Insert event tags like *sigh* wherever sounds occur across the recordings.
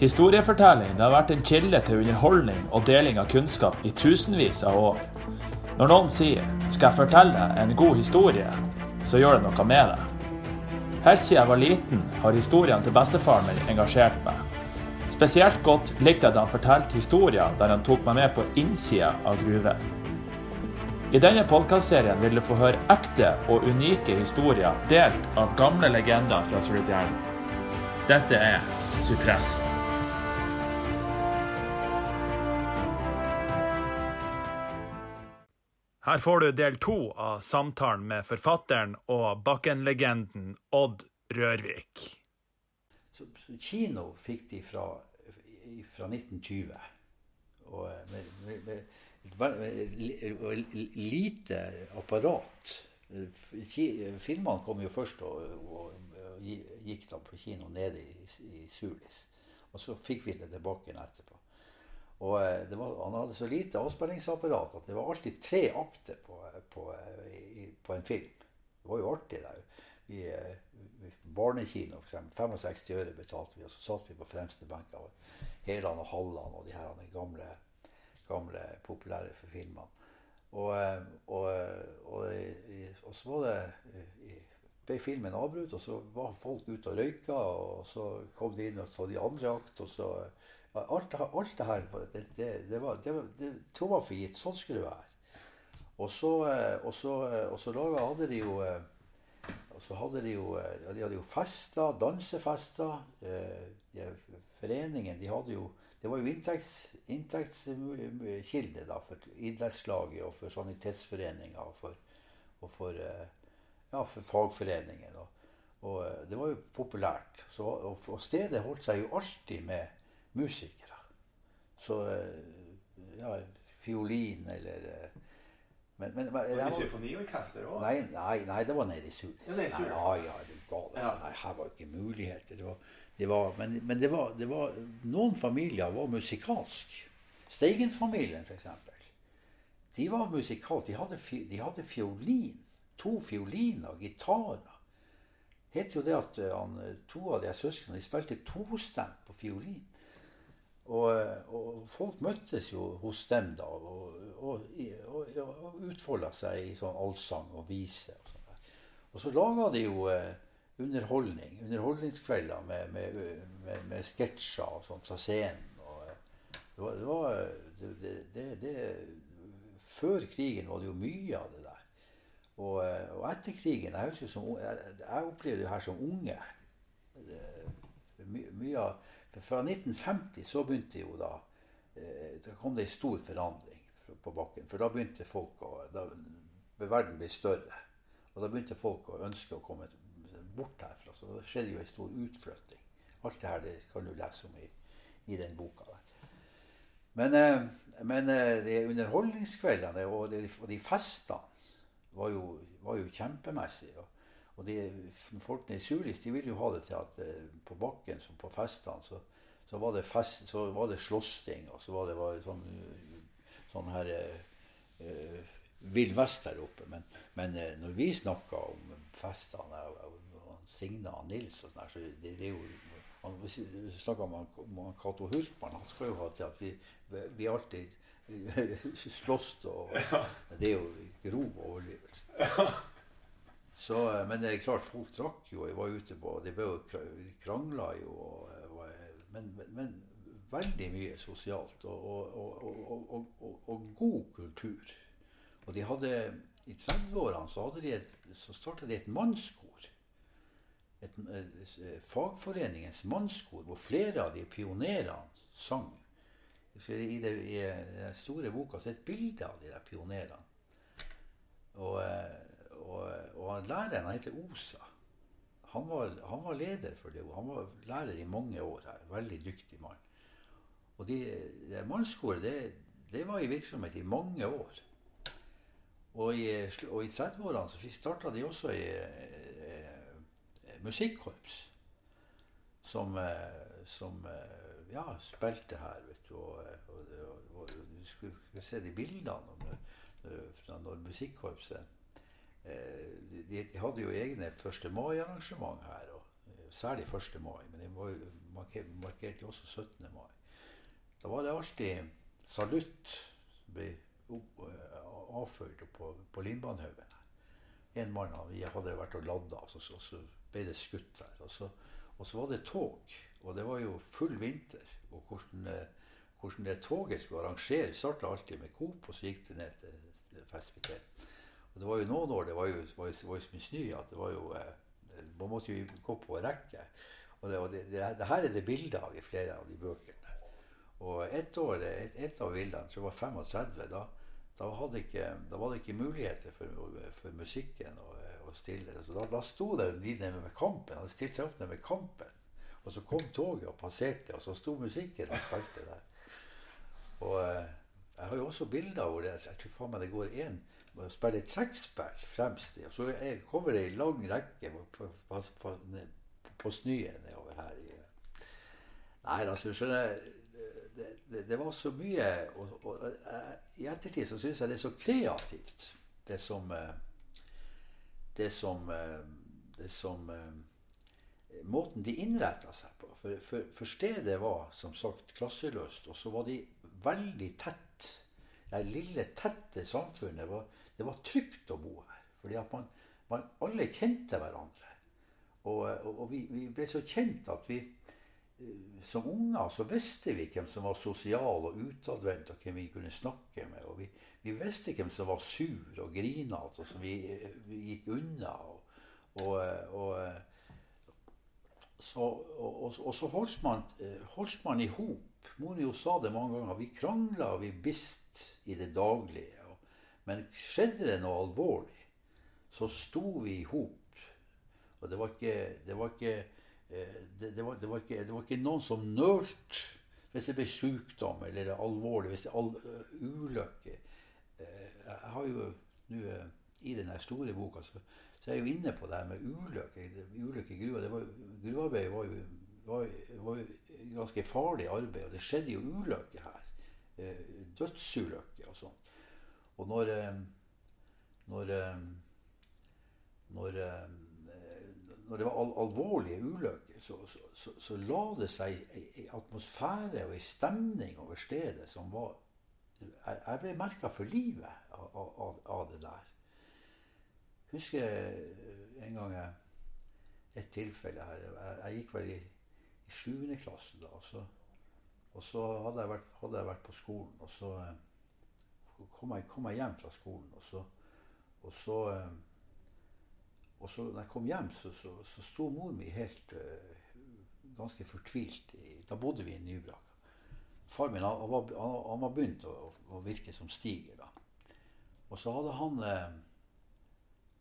Historiefortelling det har vært en kilde til underholdning og deling av kunnskap i tusenvis av år. Når noen sier 'skal jeg fortelle en god historie', så gjør det noe med deg. Helt siden jeg var liten, har historiene til bestefaren min engasjert meg. Spesielt godt likte jeg da han fortalte historier der han tok meg med på innsida av gruven. I denne podkastserien vil du få høre ekte og unike historier delt av gamle legender fra Sulitjelma. Dette er Supressen. Her får du del to av samtalen med forfatteren og Bakken-legenden Odd Rørvik. Så, så kino fikk de fra, fra 1920. Og med, med, med, med lite apparat. Filmene kom jo først og, og, og gikk da på kino nede i, i Sulis. Og så fikk vi det tilbake igjen etterpå. Og var, Han hadde så lite avspillingsapparat at det var alltid tre akter på, på, på en film. Det var jo artig. der. Vi, barnekino, f.eks. 65 øre betalte vi, og så satt vi på fremste benk av Heland og Halland og de her de gamle, gamle populære filmene. Og, og, og, og, så var det ble filmen avbrutt, og så var folk ute og røyka, og så kom de inn og så de andre akt, og så alt, alt, det her det, det, det var, det, det tok var for gitt. Sånn skulle det være. Og så, og så, og så laga hadde de jo og så hadde de jo, ja, de hadde jo fester, dansefester. De, foreningen de hadde jo Det var jo inntektskilde inntekts da, for idrettslaget og for sanitetsforeninga og for, og for, ja, for fagforeningen. Og, og, det var jo populært. Så, og, stedet holdt seg jo alltid med musikere. Så ja, fiolin eller men, men, men, var det symfoniorkester òg? Nei, nei, nei, det var nede i Sulis. Ja, nei, ja, ja, det var ja. Nei, her var ikke muligheter. Det var, det var, men, men det, var, det var Noen familier var musikalsk. Steigen-familien, f.eks. De var musikalske. De hadde, de hadde fiolin. To fioliner, gitarer. Het jo det at han, to av de søsknene de spilte tostemt på fiolin. Og, og, folk møttes jo hos dem da og, og, og utfolda seg i sånn allsang og vise. Og, sånt. og så laga de jo eh, underholdning, underholdningskvelder med, med, med, med sketsjer og sånn fra scenen. Og, eh, det var, det, var det, det, det, Før krigen var det jo mye av det der. Og, eh, og etter krigen Jeg, som, jeg, jeg opplevde det her som unge. My, mye av for fra 1950 så begynte jo da eh, Så kom det en stor forandring på bakken. For da begynte folk å da, Verden ble større. Og da begynte folk å ønske å komme bort herfra. Så det skjedde jo en stor utflytting. Alt det her det kan du lese om i, i den boka. der. Men, eh, men eh, de underholdningskveldene og de, de festene var jo, var jo kjempemessige. Og de, folkene i Sulis de ville jo ha det til at eh, på bakken som på festene så, så, var det fest, så var det slåssing, og så var det var sånn, sånn her eh, vill vest der oppe. Men, men når vi snakka om festene og, Signe og Nils og sånn så det, det er jo han, Hvis vi snakker om, Cato Hultmann, han skal jo ha til at vi, vi alltid *laughs* slåss. Og, det er jo grov overdrivelse. *laughs* Så, eh, men det er klart, folk drakk jo. Jeg var ute på De krangla jo. Og, men, men, men, veldig mye sosialt. Og, og, og, god kultur. Og de hadde I 30-årene så, de så starta de et mannskor. Et, fagforeningens mannskor, hvor flere av de pionerene sang. I, det, I den store boka så er et bilde av de der pionerene. Og eh, og, han læreren han heter Osa. Han var, han var, leder for det. Han var lærer i mange år her. Veldig dyktig mann. Og de, det mannskoret det, det, var i virksomhet i mange år. Og i, og i 30-årene så starta de også i eh, musikkorps. Som, eh, som eh, ja, spilte her, vet du. Og, og, og, du skulle se de bildene fra når musikkorpset Eh, de, de, hadde jo egne 1. mai-arrangement her. Og, særlig 1. mai, men de markerte jo også 17. mai. Da var det alltid salutt som ble avført på, på Lindbanehaugen. En mann vi hadde vært og ladda, og så, så ble det skutt der. Og så, og så, var det tog, og det var jo full vinter. Og hvordan, hvordan det toget skulle arrangeres, starta alltid med Coop, og så gikk det ned til, til. Og det var jo noen år det var jo, var jo, var jo så mye snø at det var jo eh, Man måtte jo gå på rekke. Og det, og det, det, det her er det bilde av i flere av de bøkene. Og ett år, et, et av bildene, tror jeg var 35, da, da, ikke, da var det ikke muligheter for, for musikken å, å stille. Så da, da sto det de nede med Kampen. Han stilte seg opp nede med Kampen. Og så kom toget og passerte, og så sto musikken og spilte der. Og eh, jeg har jo også bilder hvor det, jeg tror faen meg det går én og spiller trekkspill fremst. Og så kommer det ei lang rekke på, på, på, på snøen nedover her. Nei, altså, skjønner det, det, det, var så mye og, og, I ettertid så syns jeg det er så kreativt, det som Det som, det som Måten de innretta seg på. For, for, for, stedet var som sagt klasseløst. Og så var de veldig tett. Det lille, tette samfunnet var, det var trygt å bo her. Fordi at man, man alle kjente hverandre. Og, og, og vi, vi, ble så kjent at vi eh, som unger så visste vi hvem som var sosial og utadvendt, og hvem vi kunne snakke med. Og vi, vi visste hvem som var sur og grinete, og som vi, vi, gikk unna. Og, og, og så, og, og, så holdt man, holdt man i hop. Mi sa det mange ganger. Vi krangla og vi bist i det daglige. Men skjedde det noe alvorlig, så sto vi i hop. Og det var ikke, det var ikke det, det, var, var ikke, var, ikke, noen som nølte hvis det ble sykdom eller alvorlig, hvis det all, ulykke. Jeg har jo nå i den store boka så så er jeg jo inne på det her med ulykker. Ulykker i gruva. Gruvearbeid var jo, var, var jo ganske farlig arbeid, og det skjedde jo ulykker her. Eh, dødsulykker og sånn. Og når eh, når, eh, når, når det var al alvorlige ulykker, så, så, så, så, la det seg ei atmosfære og ei stemning over stedet som var Jeg ble merka for livet av, av, av det der husker en gang jeg, et tilfelle her. Jeg, jeg gikk vel i, sjuende 7. klasse da. Så, og så hadde, jeg vært, hadde, jeg vært, på skolen. Og så eh, kom jeg, kom jeg hjem fra skolen. Og så, og så, eh, og så når jeg kom hjem, så, så, så sto mor mi helt uh, ganske fortvilt. Da bodde vi i Nybrakk. Far min han, han, han var begynt å, å, virke som stiger da. Og så hadde han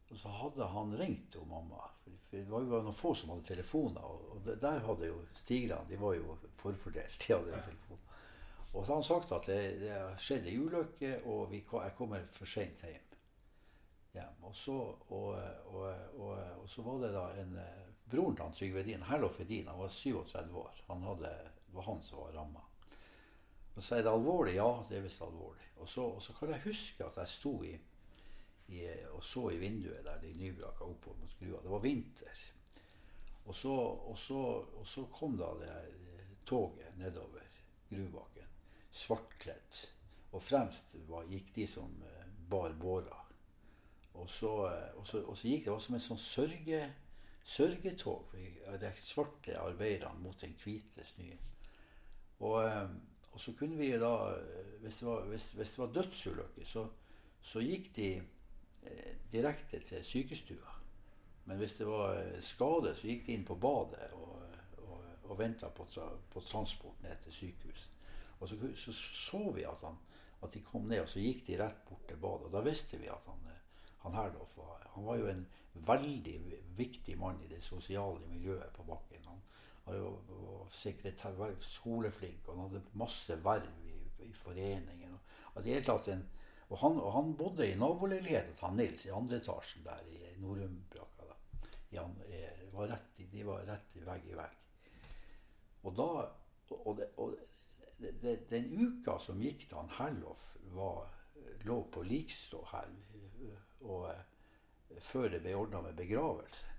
og så hadde han ringt til mamma. For det var jo noen få som hadde telefoner. Og der hadde jo stigrene De var jo forfordelt. de hadde telefon. Og så hadde han sagt at det, det har skjedd ei ulykke, og vi, jeg kommer for seint hjem. hjem. Og, så, og, og, og, så var det da en Broren til Trygve Edin, Herlof Edin, han var 37 år. Han hadde, det var han som var ramma. Og så er det alvorlig. Ja, det er visst alvorlig. Og så, og så kan jeg huske at jeg sto i i, og så i vinduet der de nybraka oppover mot grua. Det var vinter. Og så, og så, og så kom da det her eh, toget nedover Grubakken, svartkledd. Og fremst var, gikk de som uh, bar båra. Og så, uh, og, så, og så, gikk det også som en sånn sørge, sørgetog. De svarte arbeiderne mot den hvite snøen. Og, og, så kunne vi da Hvis det var, hvis, var dødsulykke, så, så gikk de Eh, direkte til sykestua. Men hvis det var eh, skade, så gikk de inn på badet og, og, og venta på, på, transport ned til sykehuset. Og så, så, så vi at, han, at, de kom ned, og så gikk de rett bort til badet. Og da visste vi at han, eh, han Herlof var Han var jo en veldig viktig mann i det sosiale miljøet på bakken. Han var jo sekretær, skoleflink, og han hadde masse verv i, i foreningen. Og, at i hele tatt en og han, og han bodde i naboleiligheten til Nils, i andre etasjen der i Norumbraka. Var de var rett i vegg i vegg. Og da og, det, og det, Den uka som gikk da han Herlof lå på likstå her, og før det ble ordna med begravelse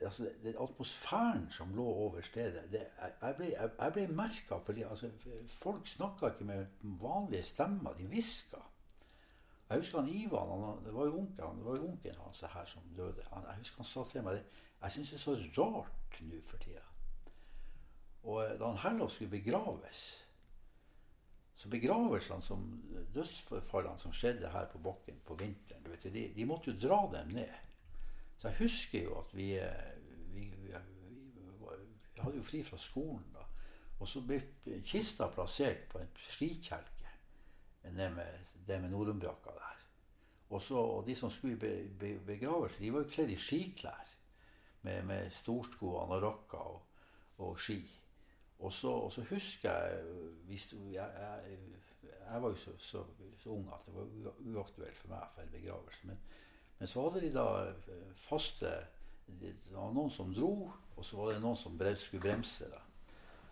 altså, Den atmosfæren som lå over stedet det, Jeg ble, jeg, ble merka fordi altså, folk snakka ikke med vanlige stemmer. De hviska. Jeg husker han Ivan, han, det var jo onkelen det hans her som døde. Han, jeg husker han sa til meg Jeg syns det er så rart nå for tida. Og eh, da han Herlov skulle begraves så begravelsene som dødsforfallene som skjedde her på bakken på vinteren, vet, de, de, måtte jo dra dem ned. Så jeg husker jo at vi, eh, vi, vi, vi hadde jo fri fra skolen da. Og så ble kista plassert på en skikjelke nede med, det med nordumbrakka der. Og, så, og de som skulle i be, be, begravelse, de var jo kledd i skiklær. Med, med storsko, anorakka og, og ski. Og så, og så husker jeg, jeg, jeg, jeg var jo så, så, så, ung at det var uaktuelt for meg for begravelse. Men, men, så hadde de da eh, faste Det var noen som dro, og så var det noen som skulle bremse. da.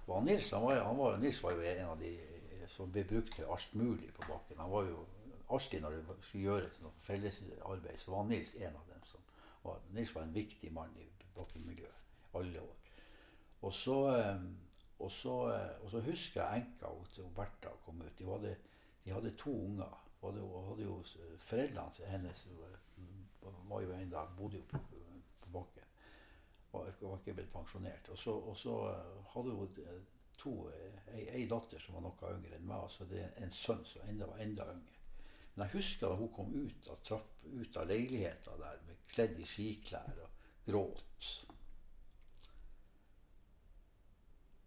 Og Nils, han var, han var, Nils var jo en av de eh, som ble brukt til alt mulig på bakken. Han var jo alltid når det skulle gjøres noe fellesarbeid, så var Nils en av dem. som var, Nils var en viktig mann i bakkenmiljøet alle år. Og så, eh, og så, og så husker jeg enka til Bertha kom ut. De hadde, de hadde to unger. Og hadde, hadde jo Foreldrene hennes var jo en dag, bodde jo på, på bakken. Og var ikke blitt pensjonert. Og så, og så hadde hun to, ei, ei, datter som var noe yngre enn meg. Altså det er en sønn som enda var enda yngre. Men jeg husker da hun kom ut av, trapp, ut av leiligheta der med kledd i skiklær og gråt.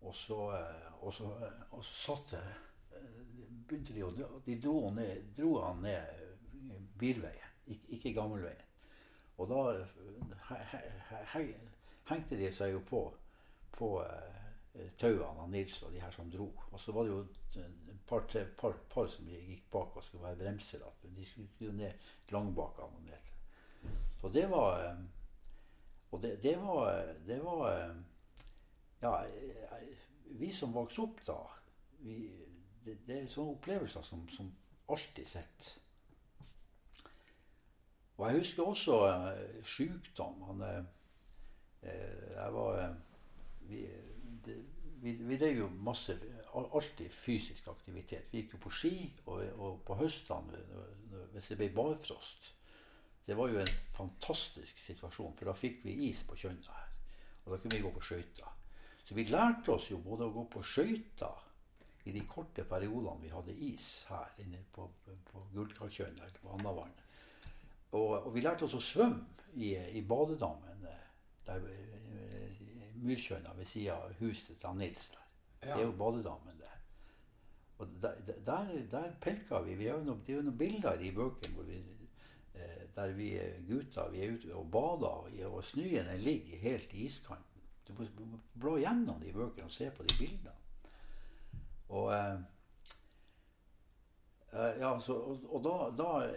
Og så, og så, og så satt jeg begynte de å dra. De dro, ned, dro han ned bilveien, ikke, ikke gammelveien. Og da he, he, he, hengte de seg jo på, på uh, tauene av Nils og de her som dro. Og så var det jo et par, par, par som gikk bak og skulle være bremser. De skulle jo ned langbakene og ned. Så det var um, Og det, det, var, det var um, Ja, vi som vokste opp da vi, det, det, er sånne opplevelser som, som alltid sitter. Og jeg husker også eh, sykdom. Han, eh, jeg var uh, Vi, det, vi, vi drev jo masse Alltid fysisk aktivitet. Vi gikk jo på ski, og, og på høstene hvis det ble barfrost Det var jo en fantastisk situasjon, for da fikk vi is på Kjønna her. Og da kunne vi gå på skøyter. Så vi lærte oss jo både å gå på skøyter i de korte periodene vi hadde is her inne på, på Gullkalkjønn eller på Andavann. Og, og, vi lærte oss å svømme i, i badedammen eh, der eh, ved sida av huset til Nils der. Ja. Det er jo badedammen det. Og der, der, der pelka vi. vi noen, det er jo noen bilder i de bøkene hvor vi, eh, der vi gutter vi er ute og bader, og snøen ligger helt i iskanten. Du må blå gjennom de bøkene og se på de bildene. Og eh, eh, ja, så, og, og, da, da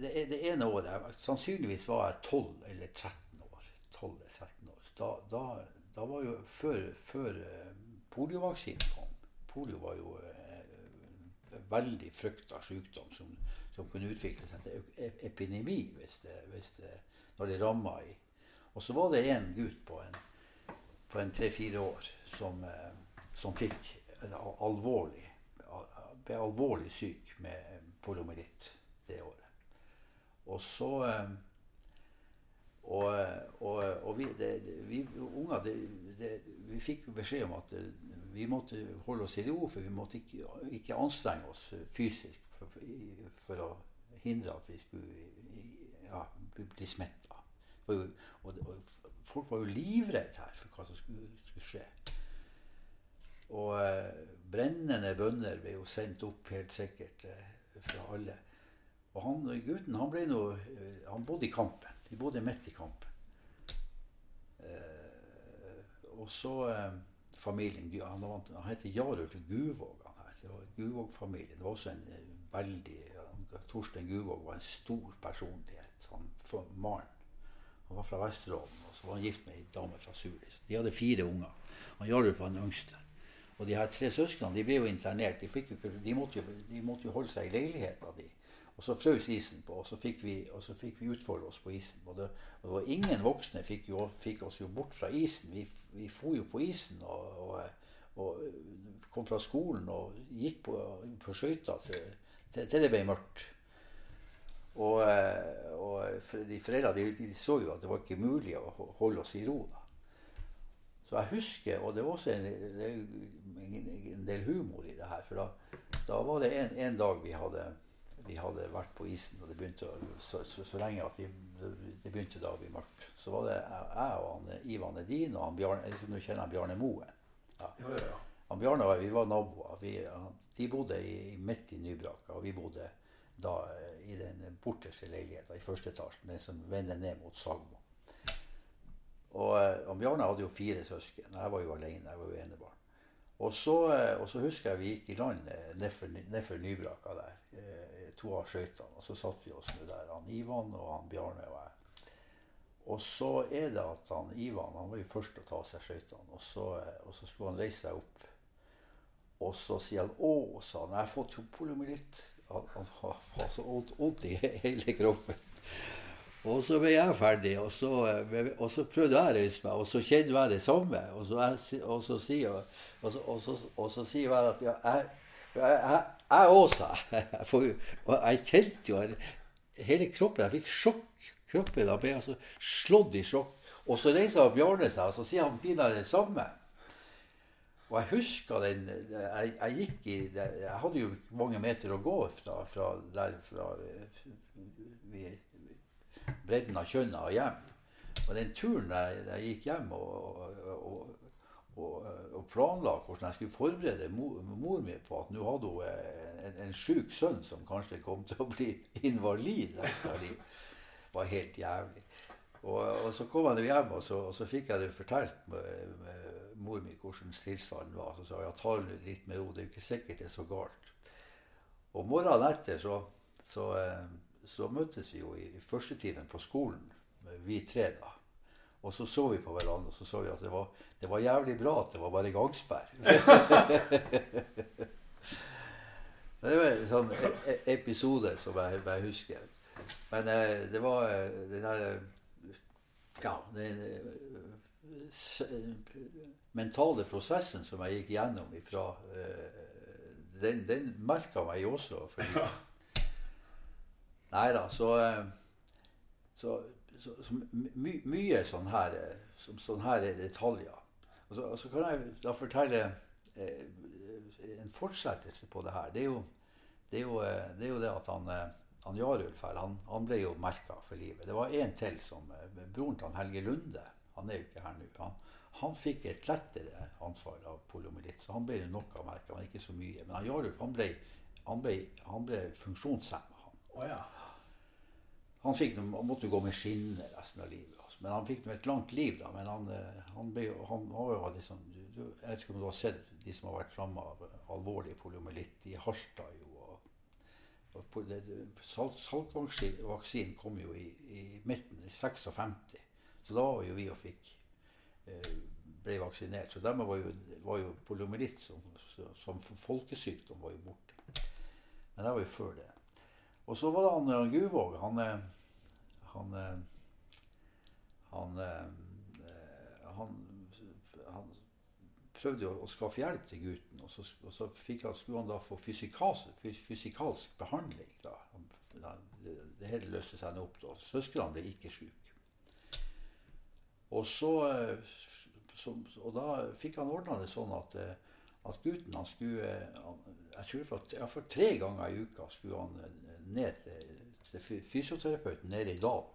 det, det, ene året Sannsynligvis var jeg 12 eller 13 år. 12 eller 13 år. Da, da, da var jo før, før eh, poliovaksinen kom Polio var jo veldig frykta sykdom som, som, kunne utvikle seg til epidemi hvis det, hvis det, når det ramma i Og så var det en gutt på en, på en tre-fire år som, som fikk alvorlig, ble alvorlig syk med polomelitt det året. Og så eh, Og, og, og vi, det, vi, unger det, det, vi fikk beskjed om at eh, vi måtte holde oss i ro, for vi måtte ikke, ikke anstrenge oss fysisk for, for, å hindre at vi skulle ja, bli smitta. Og, folk var jo livredde her for hva som skulle, skulle skje. Og eh, brennende bønner ble jo sendt opp helt sikkert eh, fra alle. Og han, gutten han noe, eh, han bodde i kampen. De bodde midt i kampen. Og så familien Han, han heter Jarulf Guvåg. Guvåg-familien. Det var også en veldig Torstein Guvåg var en stor personlighet. Han Maren. Han var fra Vesterålen, og så var han gift med ei dame fra Sulis. De hadde fire unger. Han Jarulf var den yngste. Og de her tre søsknene de ble jo internert. De, jo, de, måtte, jo, de måtte, jo, holde seg i leiligheta di. Og så frøs isen på, og så fikk vi, så fikk vi utfolde oss på isen. Og det, og ingen voksne fikk, jo, fikk oss jo bort fra isen. Vi, vi for jo på isen og, og, og, kom fra skolen og gikk på, på skøyter til, til, til, det ble mørkt. Og, og de foreldrene de, de, så jo at det var ikke mulig å holde oss i ro. da. Så jeg husker, og det var også en, en del humor i det her. For da, da var det en, en dag vi hadde vi hadde vært på isen, og det begynte så, så, så lenge at vi, det begynte da å bli mørkt. Så var det jeg og han, Ivan Edin og han Bjarne, liksom, du kjenner han Bjarne Moe. Ja. Ja, ja, Han Bjarne og jeg, vi var naboer. Vi, de bodde i, midt i Nybraka, og vi bodde da i den borterste leiligheten i første etasjen, den som vender ned mot Sagmo. Og, eh, og Bjarne hadde jo fire søsken. Jeg var jo alene. Jeg var jo enebarn. Og så, eh, og så, husker jeg vi gikk i land nedfor Nybraka der to av skøytene. Og så satt vi oss nå der, han Ivan og han Bjarne og jeg. Og så er det at han Ivan han var jo først til å ta av seg skøytene. Og, så, og så skulle han reise seg opp. Og så sier han 'Å', sa han. 'Jeg har fått poliomyelitt'. Han, han har så vondt i hele kroppen. Og så ble jeg ferdig, og så, og så prøvde jeg å reise meg, og så kjente jeg det samme. Og så, jeg, og så sier, og så, og så, sier jeg at jeg, jeg, jeg også. Og jeg kjente jo hele kroppen Jeg fikk sjokk. Kroppen ble altså slått i sjokk. Og så reiser Bjarne seg, og så sier han pinadø det samme. Og jeg husker den jeg, jeg, gikk i Jeg hadde jo mange meter å gå fra, fra der fra vi, bredden av Kjønna og hjem. Og den turen jeg, jeg gikk hjem og, og, og, og planla hvordan jeg skulle forberede mor, mor mi på at nå hadde hun en, en sjuk sønn som kanskje kom til å bli invalid. Det var helt jævlig. Og, og, så kom jeg hjem, og så, og så fikk jeg det fortalt med, med mor mi hvordan tilstanden var. Så sa jeg ja, ta det litt med ro, det er jo ikke sikkert det er så galt. Og morgenen etter så, så, eh, så møttes vi jo i førstetimen på skolen, vi tre da. Og så så vi på hverandre og så så vi at det var, det var jævlig bra at det var bare gangsperr. *laughs* det var en sånn e, e, episode som jeg, jeg husker. Men eh, det var eh, den der Ja, den eh, mentale prosessen som jeg gikk gjennom ifra Den, den merka meg også. Fordi, *laughs* nei da, så, så så, så my, mye sånn her, som, sånn her detaljer. Og så, og kan jeg da fortelle eh, en fortsettelse på det her. Det er jo det, er jo, eh, det, er jo det at han, eh, han Jarulf her, han, han, ble jo merka for livet. Det var en til som eh, Broren til Helge Lunde, han er jo ikke her nå. Han, han fikk et lettere ansvar av poliomyelitt, så han ble noe merka, men ikke så mye. Men han Jarulf han ble, han ble, han ble funksjonshemma. Oh, ja. Han, fikk, noe, måtte gå med skinner resten av livet. Altså. Men han fikk et langt liv. da, Men han, eh, han, ble, han, var liksom, du, du, Jeg vet ikke om du har sett de som har vært framme av alvorlig poliomyelitt i Harstad. jo, og, og kom jo i, i midten, i 56. Så da var jo vi og fikk eh, ble vaksinert. Så dermed var jo, var jo poliomyelitt som, som folkesykdom var jo borte. Men det var jo før det. Og så var det han, han Guvåg. Han, eh, han, eh, han, eh, han, han prøvde å skaffe hjelp til gutten. Og så, og så han, skulle han da få fysikalsk, fysikalsk behandling. Da. Det hele løste seg opp. da. Søsknene ble ikke syke. Og, så, så, og da fikk han ordna det sånn at, at gutten han skulle Jeg tror for, for tre ganger i uka skulle han ned til, til fysioterapeuten nede i dalen.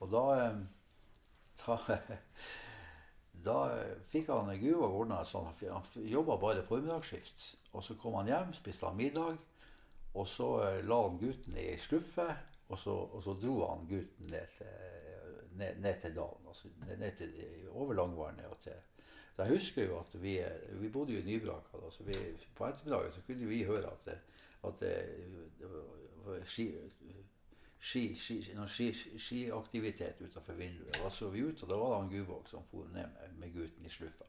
Og da, eh, *laughs* da, da fikk han guva ordna sånn Han jobba bare formiddagsskift. Og så kom han hjem, spiste han middag, og så eh, la han gutten i ei sluffe. Og så, og så, dro han gutten ned til, ned, ned til dalen. Altså ned til, over Langvannet og til jeg husker jo at vi, vi bodde jo i Nybraka. Så vi, på ettermiddagen så kunne vi høre at det, at det, det var ski, skiaktivitet utenfor vinduet. Da så vi ut, og da var det han Guvåg som for ned med, med gutten i sluffa.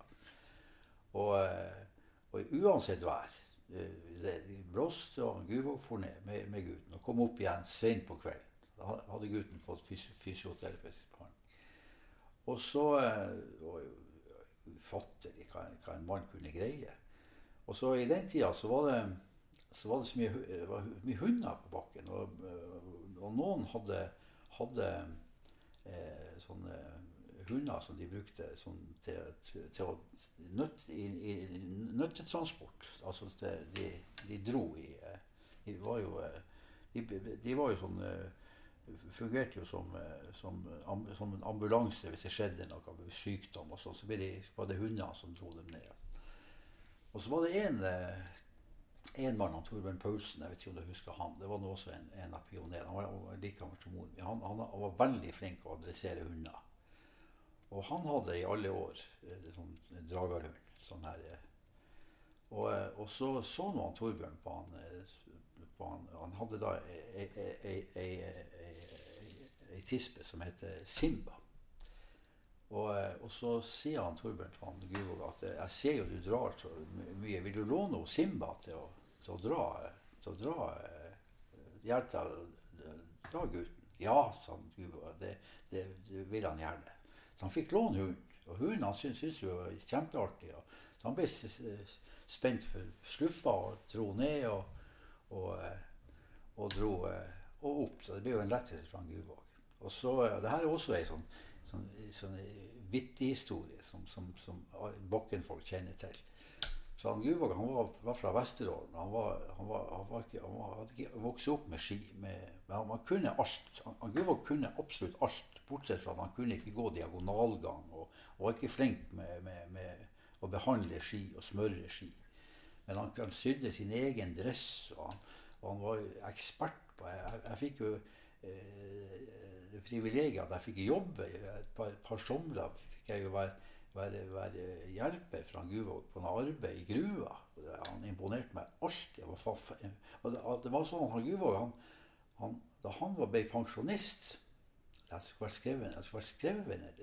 Og, og, uansett vær, blåste, og Guvåg for ned med, med gutten og kom opp igjen sent på kvelden. Da hadde gutten fått fysioterapeutisk behandling. Og så var jo ufattelig hva, hva en mann kunne greie. Og så i den tida så var det så var det så mye, var mye hunder på bakken. Og, og noen hadde, hadde eh, sånne hunder som de brukte sånn, til, til, til, å nøtt, i, i, nøttetransport. Altså de, de, dro i eh, De var jo, eh, de, de var jo sånn eh, Fungerte jo som, som, som, en ambulanse hvis det skjedde noe med sykdom. og sånn, Så var det hundene som dro dem ned. Og så var det en, en mann, han Torbjørn Paulsen, jeg vet ikke om du husker han. Det var nå også en, en av pionerene. Han var like som moren min. Han, han, var veldig flink å adressere hunder. Og han hadde i alle år eh, sånn dragerhund. Sånn her, eh. og, eh, og, så så nå han Torbjørn på han, på han Han hadde da ei, ei, tispe som heter Simba. Og, og, så sier han Torbjørn han Guvåg at 'jeg ser jo du drar så mye. Vil du låne Simba til å, til å dra, til å dra Hjelp deg dra gutten?' Ja, sa Guvåg. Det, det, det vil han gjerne. Så han fikk låne hunden. Og hunden han syntes det var kjempeartig. Så han ble spent for sluffa og dro ned og, og, eh, og dro eh, og opp. Så det ble jo en lettelse han Guvåg. Og så, det her er også ei sånn, sånn, sånn vittig historie som, som, som Bakken-folk kjenner til. Så han Guvåg han var, var fra Vesterålen. Han, var, han, var, han, var ikke, han hadde ikke vokst opp med ski. Med, men han, kunne alt. Han, Guvåg kunne absolutt alt. Bortsett fra at han kunne ikke gå diagonalgang. Og, og var ikke flink med, med, med, å behandle ski og smøre ski. Men han, han sydde sin egen dress, og han, og han var ekspert på Jeg, jeg fikk jo eh, privilegiet at jeg fikk jobbe. Et par, par somre fikk jeg jo være være, være hjelper fra Guvåg på noe arbeid i gruva. Han imponerte meg. Og det, det var sånn han Guvåg, han, han, da han ble pensjonist Jeg skulle vært skrevet, det skrevet et,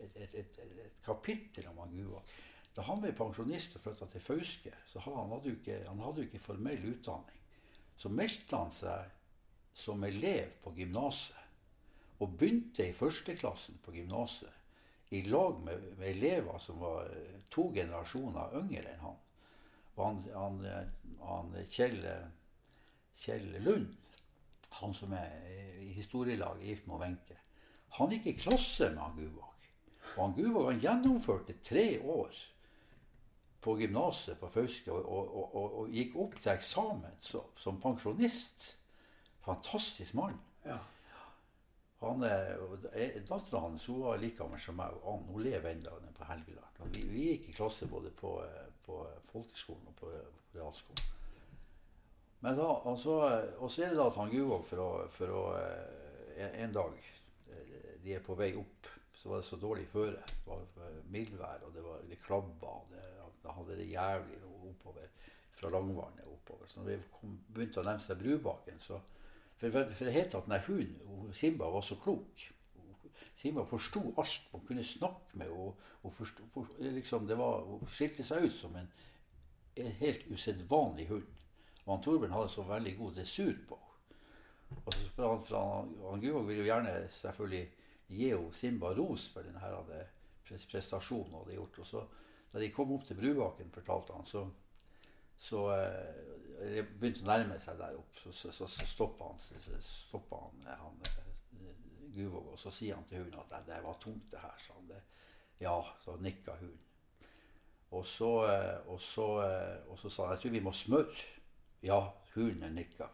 et, et, et, kapittel om han Guvåg. Da han ble pensjonist og flytta til Fauske, så han, hadde ikke, han hadde jo ikke formell utdanning. Så meldte han seg som elev på gymnaset. Og begynte i førsteklassen på gymnaset i lag med, med, elever som var eh, to generasjoner yngre enn han. Og han, han, eh, han Kjell, Kjell, Lund, han som er i historielaget gift med Wenche, han gikk i klasse med han Guvåg. Og han Guvåg han gjennomførte tre år på gymnaset på Fauske og, og, og, og, gikk opp til eksamen så, som pensjonist. Fantastisk mann. Ja. Han, Dattera hans hun var like gammel som meg, og hun lever ennå på Helgeland. Vi, vi, gikk i klasse både på, på folkeskolen og på, på realskolen. Men da, altså, Og så er det da at han Guvåg for å, for å en, dag De er på vei opp. Så var det så dårlig føre. Det var mildvær, og det, var, det klabba. Da hadde det jævlig oppover fra Langvannet oppover. Så når vi kom, begynte å nærme seg Brubakken, så for, for det het at denne hunden, Simba, var så klok. Simba forsto alt. man kunne snakke med henne. liksom, hun skilte seg ut som en, en helt usedvanlig hund. Og han Torbjørn hadde så veldig god dressur på. Og for han, for han ville jo gjerne selvfølgelig gi Simba ros for denne prestasjonen hun hadde gjort. Og så, da de kom opp til Bruvaken, fortalte han, så så det begynte å nærme seg der opp. Så, så, så, så stoppa han, stoppa han, eh, han eh, Guvåg, og så sier han til hunden at det, det var tungt, det her. sa han det. Ja, så nikka hunden. Og så, og, så, og så sa han jeg tror vi må smøre. Ja, hunden nikka.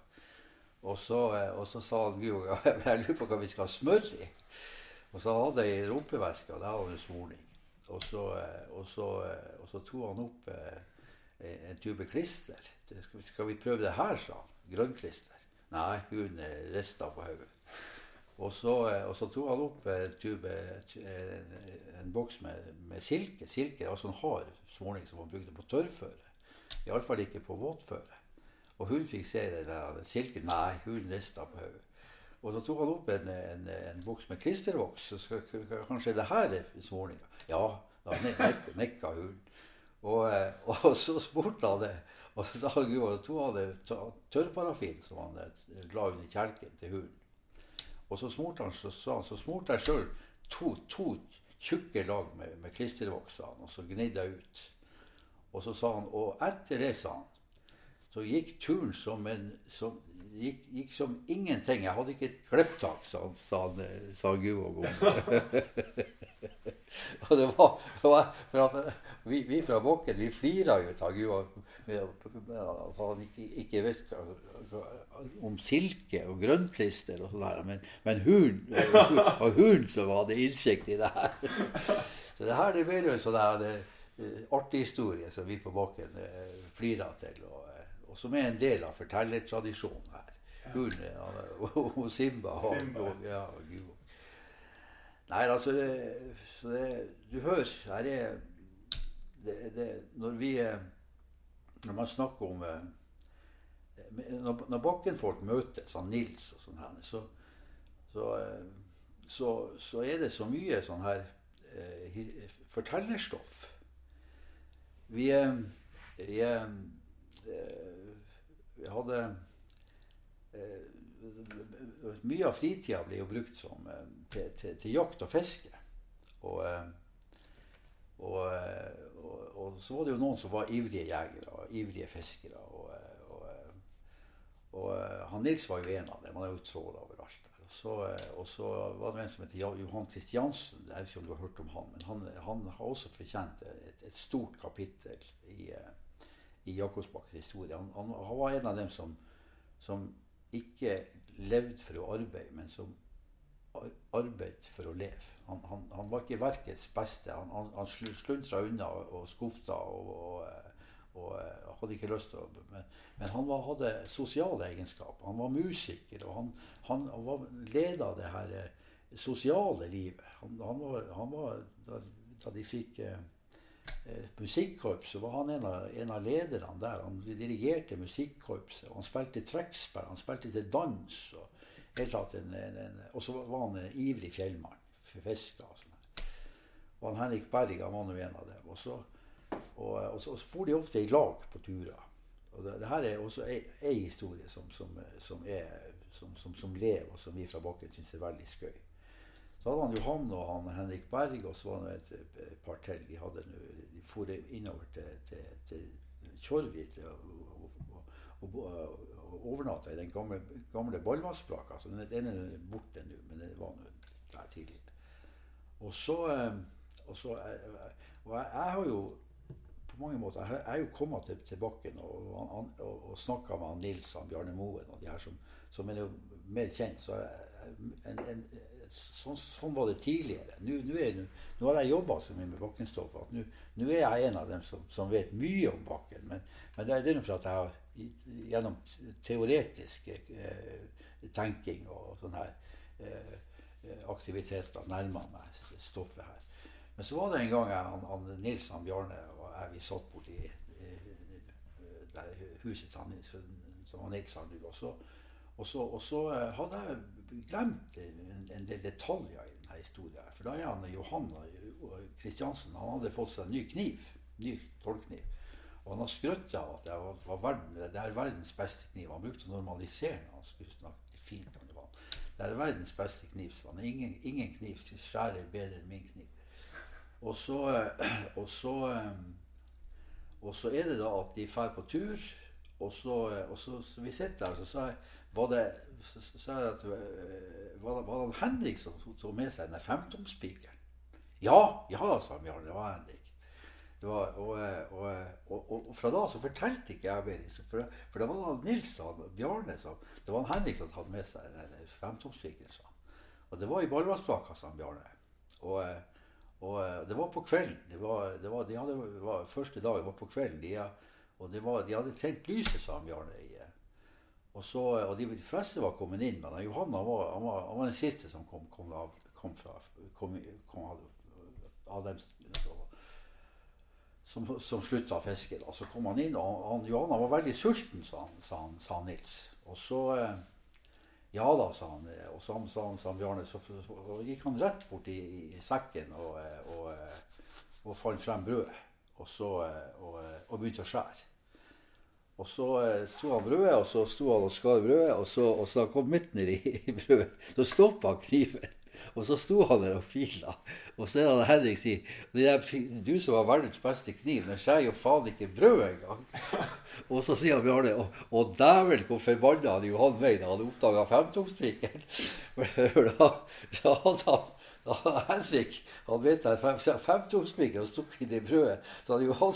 Og så, og så sa han Guvåg *laughs* jeg lurer på hva vi skal smøre i. Og så hadde jeg ei rumpeveske, og der hadde hun smorning. Og så, og, så, og så tok han opp Eh, en tube klister. Skal, skal vi prøve det her, sa han. Grønnklister. Nei, hun rista på hodet. Og så, eh, og så tok han opp en tube, en, en boks med, med, silke. Silke er altså en hard småling som man brukte på tørrføre. Iallfall ikke på våtføre. Og hun fikk se den der silken. Nei, hun rista på hodet. Og så tok han opp en, en, en boks med klistervoks. Så skal, kanskje det her er smålinga? Ja, da nikka hun. Og, *laughs* og så spurte han det. Og sa Gud at hun hadde tørrparafin som han la under kjelken til hunden. Og så smurte han så, så, så smurte jeg sjøl to, to tjukke lag med, med klistervoks, og så gnidde jeg ut. Og så sa han Og etter det, sa han, så gikk turen som en som, gikk, gikk, som ingenting. Jeg hadde ikke et klipptak, sa, sa, sa Gud *laughs* og *laughs* og det var, det var vi, vi, fra Bokken vi flira jo av Gud. At han ikke, ikke visste om silke og grønnklister og sånn. Men, men hun, *laughs* og hun som hadde innsikt i det her. Så det her det ble jo en sånn artig historie som vi på Bokken eh, flira til. Og, og som er en del av fortellertradisjonen her. Hun og, og Simba og, og, ja, Gud. Nei, altså det, det, Du hører her er det, det, Når vi Når man snakker om Når, når Bakkenfolk møtes, han Nils og sånn her, så, så, så, så, er det så mye sånn her eh, fortellerstoff. Vi, vi vi hadde eh, Mye av fritida blir jo brukt som, eh, til, til, til, jakt og fiske. Og, eh, og, og, og, så var det jo noen som var ivrige jegere og ivrige fiskere. Og, han Nils var jo en av dem. Han er jo tråla overalt. Og så, og så var det en som heter Johan Kristiansen. Jeg vet ikke om du har hørt om han, men han, han har også fortjent et, et stort kapittel i, i Jakobsbakkes historie. Han, han, han, var en av dem som, som ikke levde for å arbeide, men som arbeidet for å leve. Han, han, han var ikke verkets beste. Han, han, han sluntra unna og skufta og, og, og, og, hadde ikke lyst til å Men, men han var, hadde sosiale egenskaper. Han var musiker, og han, var leda det her eh, sosiale livet. Han, var, var da, da, de fikk eh, Eh, musikkorps, så var han en av, en av, lederne der. Han dirigerte musikkorpset. Han spilte trekkspill, han spilte til dans. Og, en, en, og så var han en ivrig fjellmann. Fiska og sånn. Og han Henrik Berg han var nå en av dem. Og så, og, og, så, så for de ofte i lag på turer. Og det, det her er også ei historie som, som, som, er, som, lever, og som vi fra Bakken syns er veldig skøy. Så hadde han Johan og han Henrik Berg, og så var det et, et par til. De hadde de for innover til, til, til Tjorvik og, og, og, og overnatta i den gamle, gamle ballvannsbraka. Den, den er borte nå, men den var der tidligere. Og så, eh, og, så, eh, og jeg, jeg, har jo på mange måter Jeg har jo kommet til, til bakken og, og, og snakka med han Nils og Bjarne Moen og de her som, som er jo mer kjent. så en, en, sånn, sånn, var det tidligere. Nå, nå, er, nå har jeg jobba så mye med Bakkenstoff at nå, nå, er jeg en av dem som, som vet mye om Bakken. Men, men det er det for at jeg har gjennom teoretisk eh, tenking og sånne her eh, aktiviteter nærma meg stoffet her. Men så var det en gang jeg, han, han, Nils og Bjarne og jeg vi satt borti der huset til han, som han Nils. Og så, og så, og så eh, hadde jeg glemt en, del detaljer i denne historien. For da er han Johan Kristiansen han hadde fått seg en ny kniv. Ny tollkniv. Og han har skrøtt av at det, var, verden, det er verdens beste kniv. Han brukte å normalisere når han skulle snakke fint om det. Det er verdens beste kniv. Så han ingen, ingen kniv skjærer bedre enn min kniv. Og så, *clears throat* og så, og så er det da at de drar på tur. Og så, og så, så vi sitter der, og så sa jeg var det så, sa jeg at eh, var det, var det Henrik som tok med seg den femtomspikeren? Ja, ja, sa Bjarne. Det var Henrik. Det var, og, og, og, og, fra da så fortalte ikke jeg mer. For, for det var Nils og Bjarne som Det var Henrik som hadde med seg den femtomspikeren. Og det var i Ballvassbakka, sa Bjarne. Og, og, det var på kvelden. Det var, det var, de hadde, var, første dag var på kvelden. De, og var, de hadde tent lyset, sa Bjarne, og, så, og de, fleste var kommet inn, men Johan han var, han var, var den siste som kom, kom, av, kom fra kom, kom av, dem som, som slutta å fiske. Da. Så kom han inn, og han, Johan var veldig sulten, sa, han, sa, han, sa Nils. Og så eh, Ja da, sa han. Og så sa han, sa Bjarne, så, så, så, gikk han rett bort i, i sekken og, og, og, fant frem brød. og, og, og begynte å skjære. Og så sto han brødet, og så sto han og skar brødet, og så, og så kom midten *laughs* i, brødet. Så stoppa han kniven. Og så sto han der og fila. Og så er det Henrik sier Du som har verdens beste kniv, den skjærer jo faen ikke brød engang. *laughs* Og så sier Bjarne Og, og dæven hvor forbanna han Johan meg da han oppdaga femtomspikeren. *laughs* For da, da han *laughs* Henrik han vet at femtomspiker og stukket inn i brødet. Så hadde Johan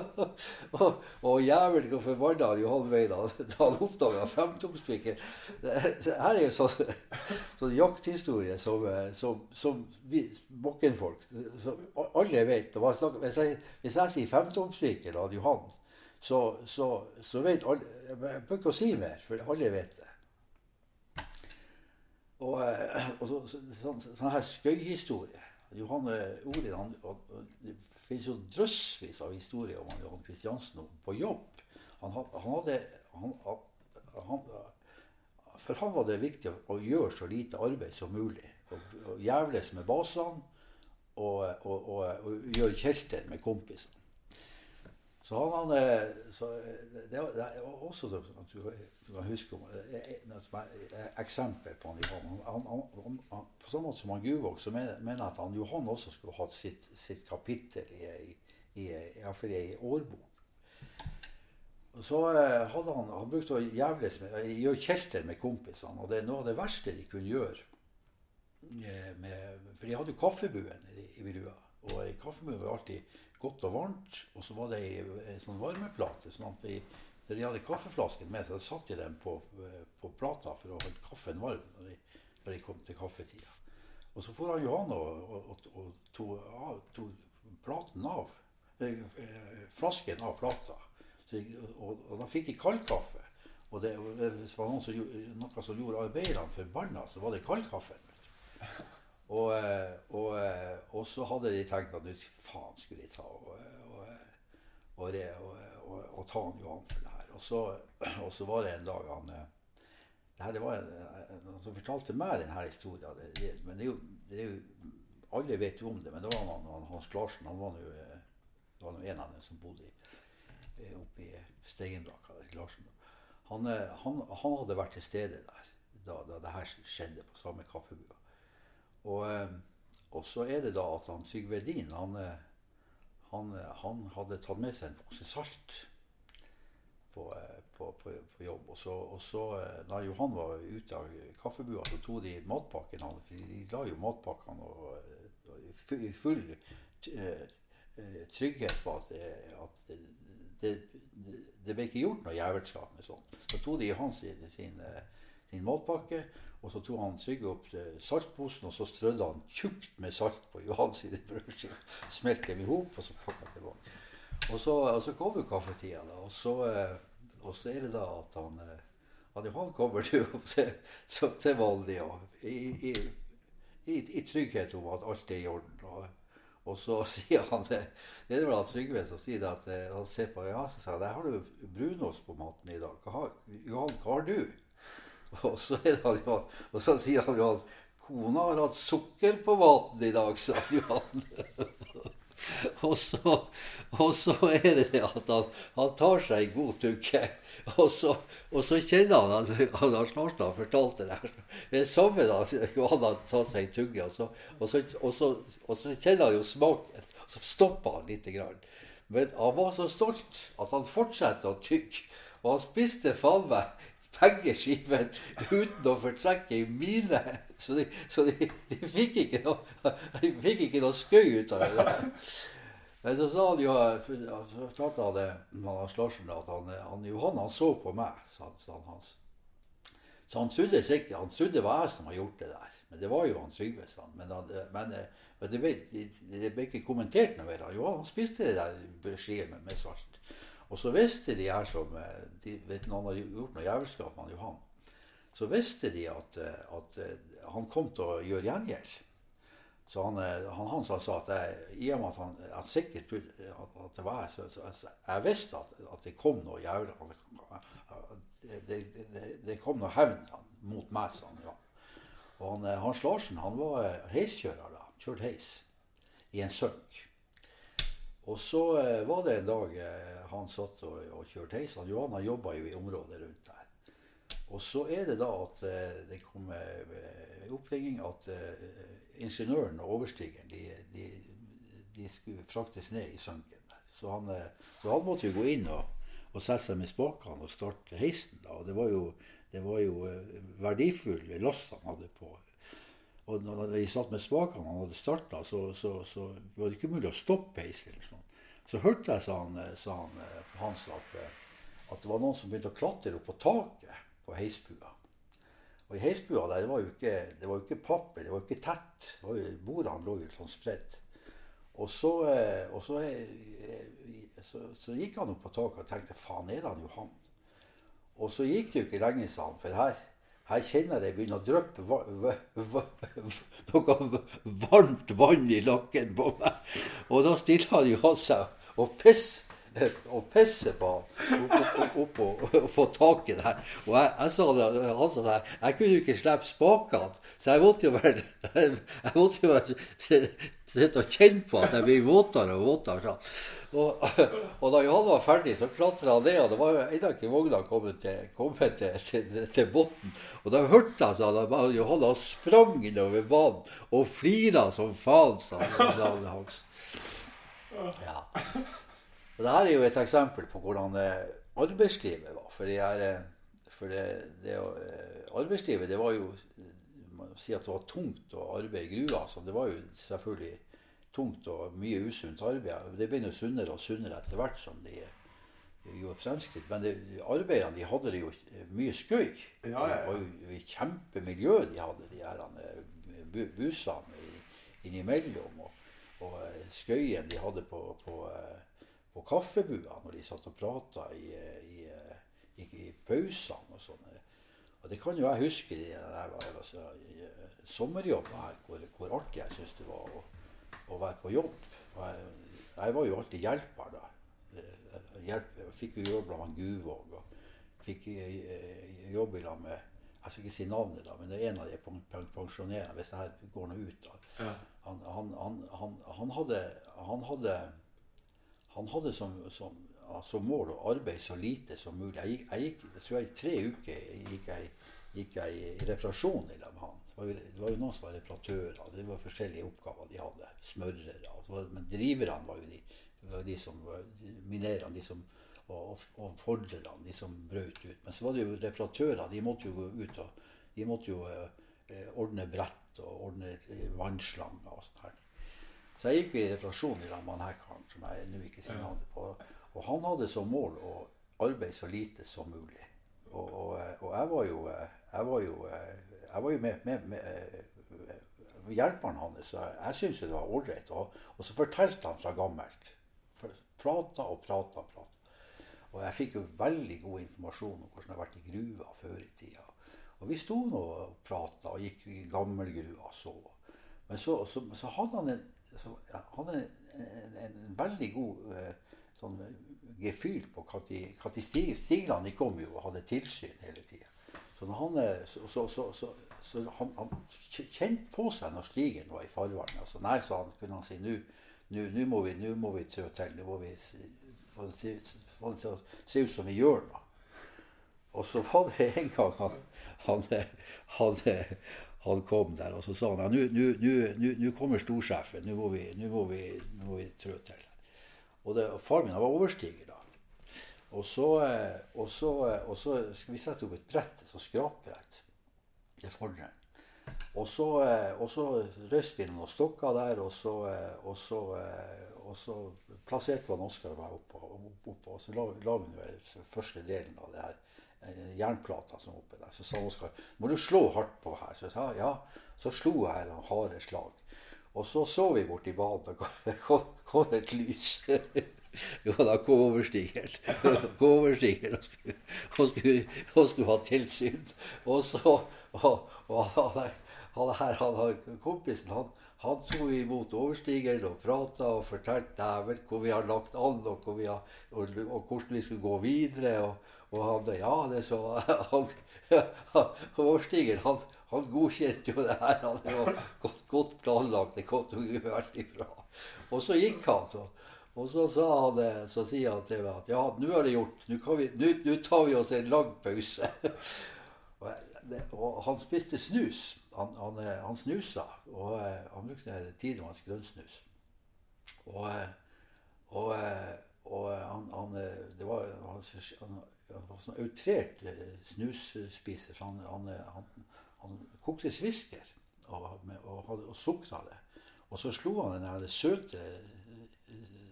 *laughs* og, og jævelen og forbanna jo halv da, *laughs* da han oppdaga femtomspiker. Her er jo sånn, sånn jakthistorie som, som, som vi bokkenfolk Alle vet. Snakker, hvis, jeg, hvis jeg sier femtomspiker av Johan, så, så, så vet alle Jeg bør ikke si mer, for alle vet det. Og, eh, *clears throat* og så, så, sånn, sånn her skøyhistorie. Johanne Olin han, Det finnes jo drøssvis av historier om han, Johan Kristiansen på jobb. Han, han hadde For han var det viktig å gjøre så lite arbeid som mulig. Og, og jævles med basene og, og, og, og gjøre kjelter med kompisene. Så han, han eh, så det, er også at du, du kan huske om, eksempel på han Johan. Han, han, på samme måte som han Guvåg, så mener jeg at han Johan også skulle hatt sitt, sitt kapittel i, ei i, i, årbok. Og så eh, hadde han, han brukte å jævles med, gjøre kjelter med kompisene. Og det er noe av det verste de kunne gjøre. Eh, med, for de hadde jo kaffebuen i, i brua. Og kaffebuen var alltid godt og varmt. Og så var det ei, ei sånn varmeplate. sånn at vi, de hadde kaffeflasken med seg, så satte de den på, på, plata for å holde kaffen varm når de, når de kom til kaffetida. Og så for han Johan og, og, og tok to platen av. Eh, flasken av plata. Så, og, og, da fikk de kaldkaffe. Og det, hvis det var noen som, noe som gjorde arbeiderne forbanna, så var det kaldkaffen. Og, eh, og, eh, og, så hadde de tenkt at faen skulle de ta og, og, ta han Johan for det her. Og så, *clears throat* så, var det en dag han eh, det her, det var en, en som fortalte meg denne historien. Det, det, men det er, jo, det er, jo, Alle vet jo om det, men det var han, han Hans Larsen. Han var jo, det var en av dem som bodde oppe i Steigenblakka. Han, han, han, hadde vært til stede der da, da det her skjedde på samme kaffebua. Og, eh, og, så er det da at han Sigve Din han, eh, han, eh, han, hadde tatt med seg en pose salt på, på, på, på jobb. Og så, og så, da Johan var ute av kaffebua, så tok de matpakken han, for De la jo matpakkene i full trygghet på at, at det, det, ble ikke gjort noe jævelskap med sånt. Så tok de Johan sin, sin, sin matpakke og så tok han Trygve opp saltposen, og så strødde han tjukt med salt på Johan sine brødskiver. Smelte dem i hop, og så pakka tilbake. Og så, og så kom jo kaffetida, da. Og så, eh, og så, er det da at han eh, at Johan kommer til, *laughs* til, til Valdi i, i, i, i, trygghet om at alt er i orden. Og, og så *laughs* sier han det Det er vel Trygve som sier det, at eh, han ser på Johan og sier at der har du brunost på maten i dag. Hva Johan, hva har du? *laughs* Og så, jo, og så sier han jo at kona har hatt sukker på maten i dag, sa Johan. *laughs* og, så, og så er det det at han, han tar seg en god tukke. Og så, og så kjenner han at han har snart har fortalt det der. Det er samme da Johan har tatt seg en tugge, og så, og, så, og, så, og så kjenner han jo smaken. Så stopper han lite grann. Men han var så stolt at han fortsatte å tygge. Og han spiste faen meg pengeskiven uten å fortrekke ei mine. Så, de, så de, de, fikk ikke noe, de fikk ikke noe skøy ut av det. Men så sa han jo fortalte han det Hans Larsen at han, han, Johan han så på meg, sa, han hans. Så han trodde sikkert, han trodde var jeg som hadde gjort det der. Men det var jo han Trygve. Men, men, men det, ble, det, ble, ikke kommentert noe mer. Johan han spiste det der skiet med, med salt. Og så visste de her som eh, de, vet Noen hadde gjort noe jævelskap med Johan. Så visste de at, eh, at, eh, han kom til å gjøre gjengjeld. Så han, han han sa at jeg, i og med at han at sikkert at, at det var jeg, så, så, så jeg visste at, at, det kom noe jævla det, det, det, det, kom noe hevn mot meg, sa han. Ja. Og han, Hans Larsen han var heiskjører da. Kjørte heis i en sønk. Og så eh, var det en dag eh, han satt og, og kjørte heis. Han har jobba jo i området rundt der. Og så er det da at eh, det kom eh, oppringning at ingeniøren og overstigeren de, de, de skulle fraktes ned i sunken. Så han, så han måtte jo gå inn og, og sette seg med spakene og starte heisen. da. Og det var jo, det var jo verdifull last han hadde på. Og når de satt med spakene han hadde starta, så, så, så var det ikke mulig å stoppe heisen. eller sånn. Så hørte jeg, sa han, eh, sa han eh, Hans, at, eh, at det var noen som begynte å klatre opp på taket på heisbua. Og i heisbua der det var jo ikke, det var jo ikke papper, det var jo ikke tett. Det var jo, Bordene lå jo sånn spredt. Og så, og så, så, så gikk han opp på taket og tenkte faen, er han jo han? Og så gikk det jo ikke lenge, sa han, for her, her kjenner jeg begynner å dryppe noe varmt vann i lakken på meg. Og da stiller han jo av seg og pisse og pisse på han oppå opp, opp, opp, taket der. Og jeg, jeg sa han sa det, jeg kunne jo ikke slippe spakene, så jeg måtte jo være *laughs* jeg måtte jo være, sitte og kjenne på at jeg blir våtere og våtere. Og, og, da Johan var ferdig, så klatra han ned, og det var jo ennå ikke vogna kommet til, kommet til, til, til bunnen. Og da hørte jeg sånn at Johan han sprang innover banen og flira som faen, sa Hans. Ja. Og det her er jo et eksempel på hvordan eh, arbeidslivet var. For, det er, eh, for det, det, eh, arbeidslivet det var jo Man sier at det var tungt å arbeide i gruva. Så det var jo selvfølgelig tungt og mye usunt arbeid. Det ble jo sunnere og sunnere etter hvert som de gjorde fremskritt. Men det, arbeiderne de hadde det jo mye skøy. Ja, ja, ja. Det var jo et kjempemiljø de hadde, de her busene innimellom. Og, og skøyen de hadde på, på på kaffebua når de satt og prata i, i, i, i pausene og sånn. Og det kan jo jeg huske i altså, sommerjobben her, hvor, hvor, artig jeg syntes det var å, å, være på jobb. Jeg, jeg, var jo alltid hjelper da. Hjelp, fikk jo jobb med Guvåg og fikk jobb lag med Jeg skal ikke si navnet, da, men det er en av de pensjonerene, hvis det her går noe ut. Ja. Han, han, han, han, hadde, han hadde han hadde som, som, som, mål å arbeide så lite som mulig. Jeg gikk, jeg gikk jeg tror jeg, tre uker gikk jeg, gikk jeg i reparasjon i lag med han. Det var, jo, noen som var reparatører. Det var forskjellige oppgaver de hadde. Smørere. Men driverne var jo de, var de som minerene, de som og, og fordrerne, de som brøt ut. Men så var det jo reparatører. De måtte jo gå ut og de måtte jo eh, ordne brett og ordne vannslanger og sånn her. Så jeg gikk i reparasjon i lag med han her karen, som jeg nå ikke sier navnet på. Og han hadde som mål å arbeide så lite som mulig. Og, og, og jeg var jo Jeg var jo, jeg var jo med, med, med hjelperen hans, så jeg syntes det var ålreit. Og, og, så fortalte han fra gammelt. Prata og prata og prata. Og jeg fikk jo veldig god informasjon om hvordan det har vært i gruva før i tida. Og vi sto nå og prata og gikk i gammelgruva og så. Men så, så, så hadde han en så hadde en, en veldig god eh, sånn gefühl på når stiglene kom jo og hadde tilsyn hele tida. Så, han, eh, så, så han, han, kjente på seg når stigen var i farvannet. Altså, nei, sa han, kunne han si, nå må vi, nå må vi trå til. Nå må vi få det til å se ut som vi gjør nå. Og så var det en gang han, han, han, han kom der, og så sa han nå kommer storsjefen, nå må vi, må vi, vi trå til. Og, det, og far min var overstiger da. Og så, og, så, og så, skal vi sette opp et brett, så skrapbrett. Det fordrer. Og så, og så røyste vi noen stokker der, og så, og så, og så plasserte han Oskar og meg oppå. Opp, opp, og så la, la vi første delen av det her Eh, jernplata som oppe der. Så sa Oskar må du slå hardt på her. Så jeg sa ja. Så slo jeg noen harde slag. Og så så vi borti banen, og det *laughs* kom, et lys. *laughs* Jo, da kom overstigeren. *laughs* Kom overstigeren og skulle, og, skulle, og skulle ha tilsyn. Og så og, og han, han, her, han, kompisen han, han tok imot overstigeren og prata og fortalte hvor vi har lagt an, og, hvor har, og, og hvordan vi skulle gå videre. og og han ja, det så han, *laughs* Overstigeren han, han godkjente jo det her. Det var godt, godt planlagt. Det kom jo veldig bra. Og så gikk han, så. Og så, han, så sier han til meg at ja, nå er det gjort. Nå tar vi oss en lang pause. *laughs* og, han spiste snus. Han, han, eh, han snusa. Og uh, han brukte tidevanns grønnsnus. Og, og, og han, han, det var, han, han var sånn outrert snusspiser. Så han, kokte svisker og, og, og sukra det. Og så slo han den søte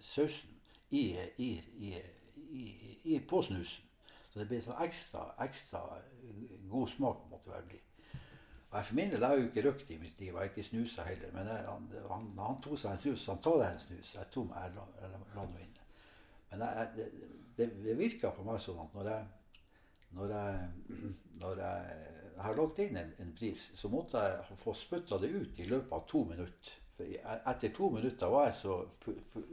sausen i, i, i, på snusen. Så det ble sånn ekstra, ekstra god smak. måtte det bli. Og jeg for min del har jo ikke røkt i mitt liv. Har ikke snusa heller. Men jeg, han, han, han, tok seg en snus, han tar deg en snus. Jeg tok meg, jeg la noe inne. Men jeg, det, det, det virka på meg sånn at når jeg, når jeg, *clears throat* når jeg, jeg har lagt inn en, en, pris, så måtte jeg få spytta det ut i løpet av to minutter. For etter to minutter var jeg så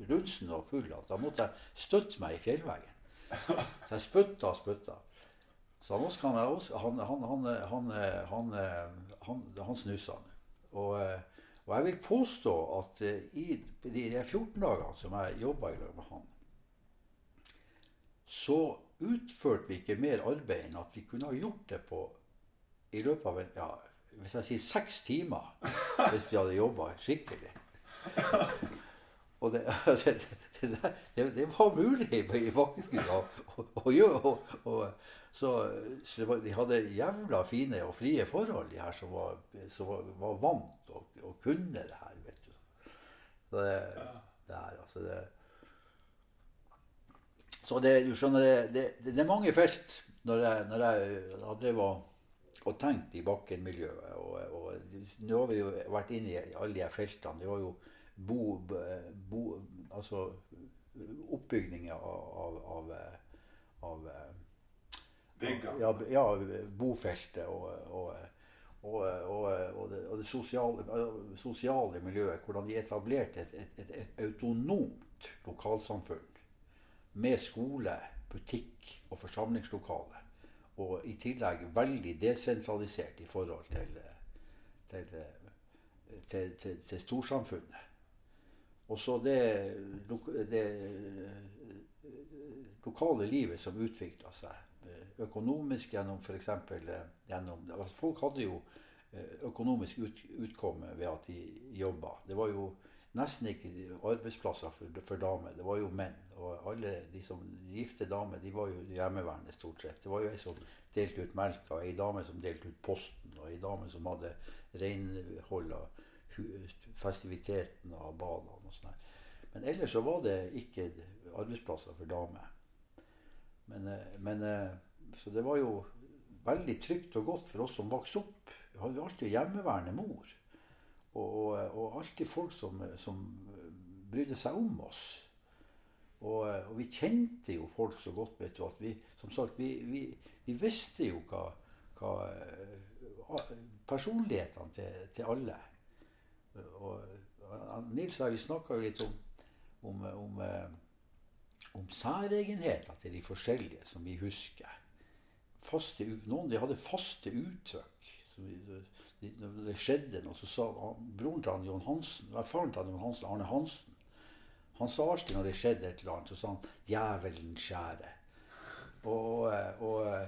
rundsen og full at da måtte jeg støtte meg i fjellveggen. Så jeg spytta og spytta. Så han Oskar han, han, han, han, han snusa. Og, og jeg vil påstå at i de 14 dagene som jeg jobba med han, så utførte vi ikke mer arbeid enn at vi kunne ha gjort det på i løpet av en, ja, hvis jeg sier seks timer hvis vi hadde jobba skikkelig. Og *laughs* det, det, det, det, var mulig i Bakkeskua å gjøre. Så, så var, de hadde jævla fine og frie forhold, de her som var, som var, var vant og, og, kunne det her. vet du. Så det, det her, altså det Så det, du skjønner, det, det, er mange felt når jeg, når jeg, har drevet og tenkt i bakkenmiljøet. Og, og, nå har vi jo vært inne i alle de feltene. Det var jo bo, bo, altså oppbygninger av, av, av, av ja, ja, bofeltet og, og, og det, det, sosiale, sosiale, miljøet. Hvordan de etablerte et, et, et, et autonomt lokalsamfunn med skole, butikk og forsamlingslokale og i tillegg veldig desentralisert i forhold til, til, til, til storsamfunnet. Og så det, det, lokale livet som utvikla seg. Økonomisk gjennom f.eks. gjennom altså Folk hadde jo eh, økonomisk ut, utkomme ved at de jobba. Det var jo nesten ikke arbeidsplasser for, for, damer. Det var jo menn. Og alle de som gifte damer, de var jo hjemmeværende stort sett. Det var jo ei som delte ut melka, ei dame som delte ut posten, og ei dame som hadde renhold festiviteten av badene og sånn. Men ellers så var det ikke arbeidsplasser for damer. Men, eh, men, eh, så det var jo veldig trygt og godt for oss som vokste opp. Vi hadde alltid hjemmeværende mor. Og, og, og alltid folk som, som, brydde seg om oss. Og, og, vi kjente jo folk så godt vet du, at vi som sagt, vi, vi, vi visste jo hva, hva personlighetene til, til, alle. Og Nils har jo snakka litt om, om, om, om særegenheter til de forskjellige som vi husker. Faste, noen de hadde faste uttrykk. Når det skjedde noe, så sa broren til han, John Hansen, faren til han, John Hansen, Arne Hansen Han sa alltid når det skjedde et eller annet, så sa han 'Djevelen skjære'. Og, og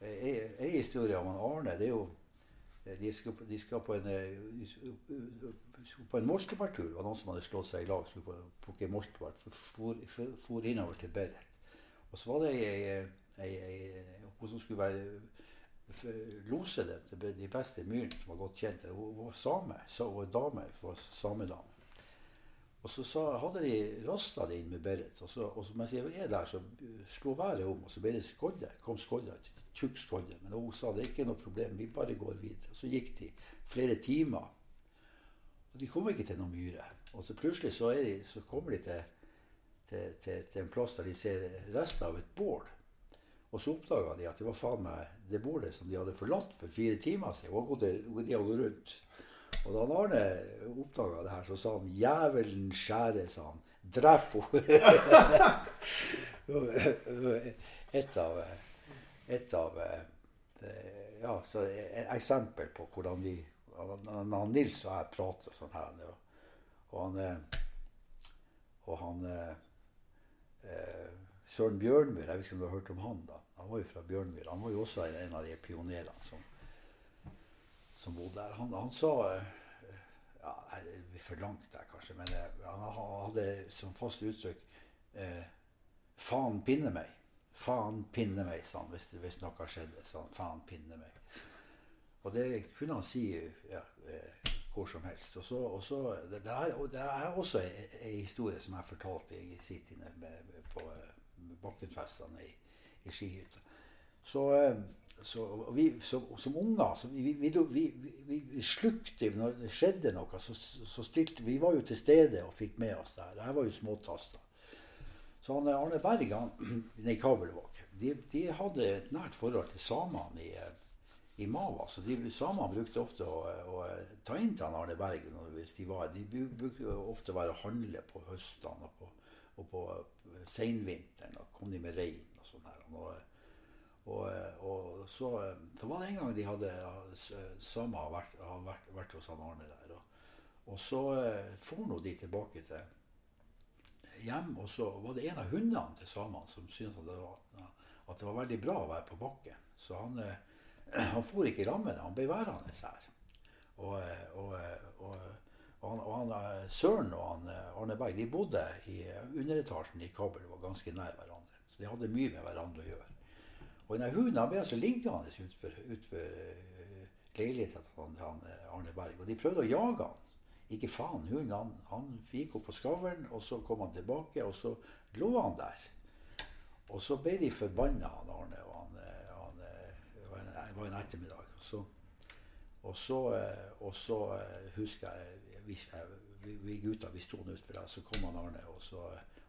ei historie om Arne det er jo de skulle, de skulle, på en på en moltebærtur. Det var noen som hadde slått seg i lag, skulle plukke moltebær. For, for, for, innover til Berit. Og så var det ei, hun som skulle være lose dem til de beste myrene som var godt kjent. Hun var same. Så hun var dame, for samedame. Og så sa, hadde de rasta det inn med Berit. Og, så, og mens jeg er der, så slo været om, og så ble det skodde. kom skodde. Tjukk skodde. Men hun sa det er ikke noe problem, vi bare går videre. Så gikk de flere timer. Og de kom ikke til noen myre. Og så plutselig så, de, så kommer de til, til, til, til, en plass der de ser rester av et bål. Og så oppdaga de at det var faen meg det bordet som de hadde forlatt for fire timer siden. Og de hadde gått rundt. Og da Arne oppdaga det her, så sa han 'Jævelen skjære', sa han. Drep henne! *laughs* et av, et av ja, så et eksempel på hvordan vi han, Nils og jeg prater sånn her. Og han, og han eh, eh, Søren Bjørnmyr, jeg vet ikke om du har hørt om han? da, Han var jo fra Bjørnmyr. Han var jo også en av de pionerene som, som bodde der. Han, han sa eh, ja, blir for langt der, kanskje, men eh, han hadde som fast uttrykk eh, Faen pinne meg. Faen pinne meg, sa han hvis, hvis noe skjedde. sa han, Faen pinne meg. Og det kunne han si ja, eh, hvor som helst. Og så, og så, det, er, det, er, også en historie som jeg fortalte i sin tid på Bakkenfestene i, i skihytta. Så, eh, så, vi, som, som unger så vi, vi, vi, vi, slukte Når det skjedde noe, så, så, stilte Vi var jo til stede og fikk med oss det her. Det her var jo småtaster. Så han, Arne Berg han, *clears throat* i Kabelvåg de, de, hadde et nært forhold til samene i, i Mava. Så de samene brukte ofte å, å, ta inn til Arne Berg hvis de var De brukte ofte å være og handle på høstene og på, og på seinvinteren. Da kom de med rein og sånn her. Og, og, og, så Det var det en gang de hadde samer vært, vært, vært hos Arne der. Og, og så for nå de tilbake til hjem, og så var det en av hundene til samene som syntes at det var, at det var veldig bra å være på bakken. Så han *clears throat* han for ikke i lag. Han ble værende her. Og, og, og, og han, han, Søren og han, Arne Berg de bodde i underetasjen i Kabel var ganske nær hverandre. Så de hadde mye med hverandre å gjøre. Og denne hunden ble altså liggende utfor, utfor leiligheten til han, Arne Berg. Og de prøvde å jage han. Ikke faen. Hunden han, han gikk opp på skavlen, og så kom han tilbake, og så lå han der. Og så ble de forbanna, han Arne og han, det var en ettermiddag. Og så, og så, eh, og så eh, husker jeg vi, vi gutta vi sto utfor der, så kom han Arne, og så,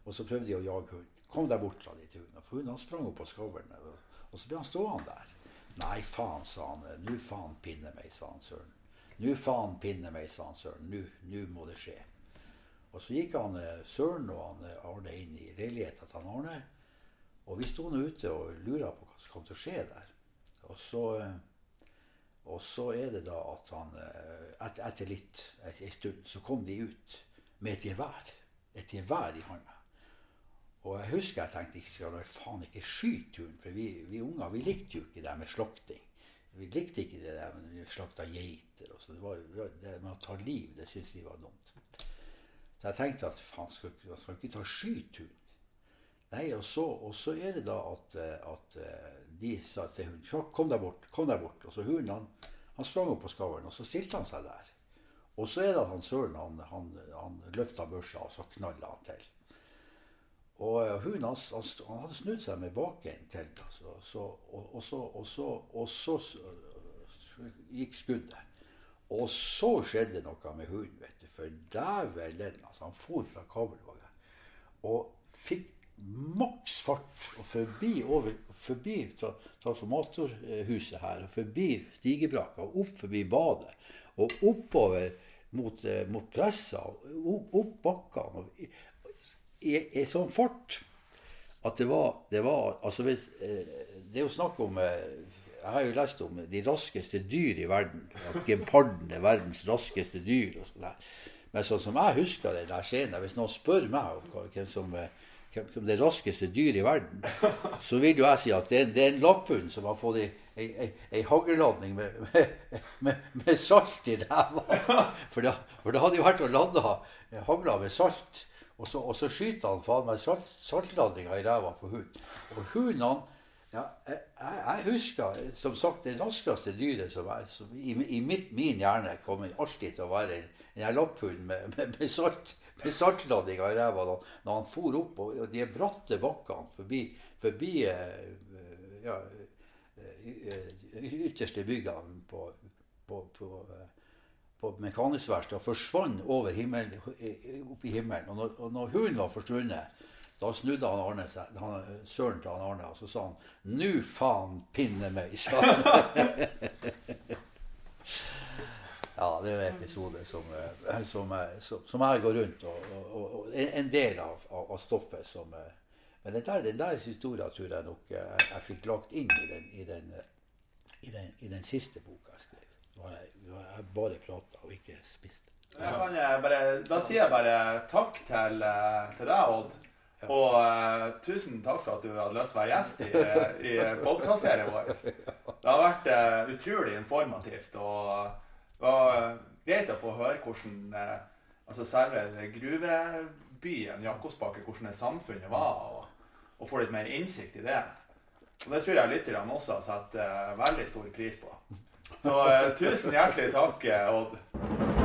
og så prøvde de å jage hunden. Kom deg bort, sa de til hunden. For hunden sprang opp på skavlen, og så ble han stående der. Nei, faen, sa han. Nu faen pinne meg, sa han Søren. Nu faen pinne meg, sa han Søren. Nu, må det skje. Og så gikk han eh, Søren og han Arne inn i leiligheten til Arne. Og vi sto nå ute og lura på hva som kom til å skje der. Og så, eh, og så er det da at han eh, et, Etter litt, en stund, så kom de ut med et gevær. Et gevær i hånda. Og jeg husker jeg tenkte ikke skal faen ikke skyte hunden. For vi, vi, unger vi likte jo ikke det med slakting. Vi likte ikke det der med slakta geiter. og så det, var, det med å ta liv, det syntes vi var dumt. Så jeg tenkte at faen, skal, skal ikke ta skytun. Nei, og så, og så, er det da at, eh, at eh, de sa til hunden kom deg bort. kom deg bort. Og så hunden han, han sprang opp på skavlen, og så stilte han seg der. Og så er det at han søren han, han, han løfta børsa, og så knalla han til. Og eh, hunden han, han, hadde snudd seg med baken til, altså, så, og, og, så, og, så, og så gikk skuddet. Og så skjedde noe med hunden, vet du. For dævelen, altså, han for fra kabelvognen og fikk maks fart og forbi, over, forbi transformatorhuset her, og forbi stigebrakka, og opp forbi badet, og oppover mot, eh, mot pressa, opp, opp bakkene. I, i sånn fart at det var, det var altså hvis, eh, Det er jo snakk om eh, Jeg har jo lest om de raskeste dyr i verden. At geparden er verdens raskeste dyr. og sånn der. Men sånn som jeg husker den der scenen Hvis noen spør meg om hvem som er det raskeste dyr i verden, så vil jo jeg si at det er, det er en lapphund som har fått ei, ei, ei haglladning med, med, med, med, salt i ræva. For, for det hadde jo vært å lande hagla med salt, og så, og så skyter han faen meg salt, saltladninga i ræva på hunden. Og hunden ja, jeg, jeg, husker som sagt det raskeste dyret som, er, som i, i mitt, min hjerne kommer alltid til å være en, en lapphund med, med, med, salt, med saltladning i ræva da når, han for opp og, og de bratte bakkene forbi, forbi uh, ja, ytterste byggene på, på, på, på mekanisk verksted og forsvant over himmelen, opp i himmelen. Og når, og når hunden var forsvunnet da snudde han Arne seg, han, søren til han Arne, og så sa han 'Nu faen pinne meg', *laughs* ja, det er en episode som, eh, som, eh, som, som jeg går rundt og, og, og, en del av, av, av stoffet som eh, Men den der, der historien tror jeg nok jeg, jeg fikk lagt inn i den, i den, i den, i den siste boka jeg skrev. Nå har jeg, jeg bare prata og ikke spist. Bare, da sier jeg bare takk til, eh, til deg, Odd. Og uh, tusen takk for at du hadde lyst til å være gjest i, i podkastserien vår. *laughs* Det har vært uh, utrolig informativt. Og det var greit å få høre hvordan uh, altså selve gruvebyen Jakobsbakke, hvordan det samfunnet var, og, og få litt mer innsikt i det. Og det tror jeg lytterne også har satt veldig stor pris på. Så tusen hjertelig takk, Odd.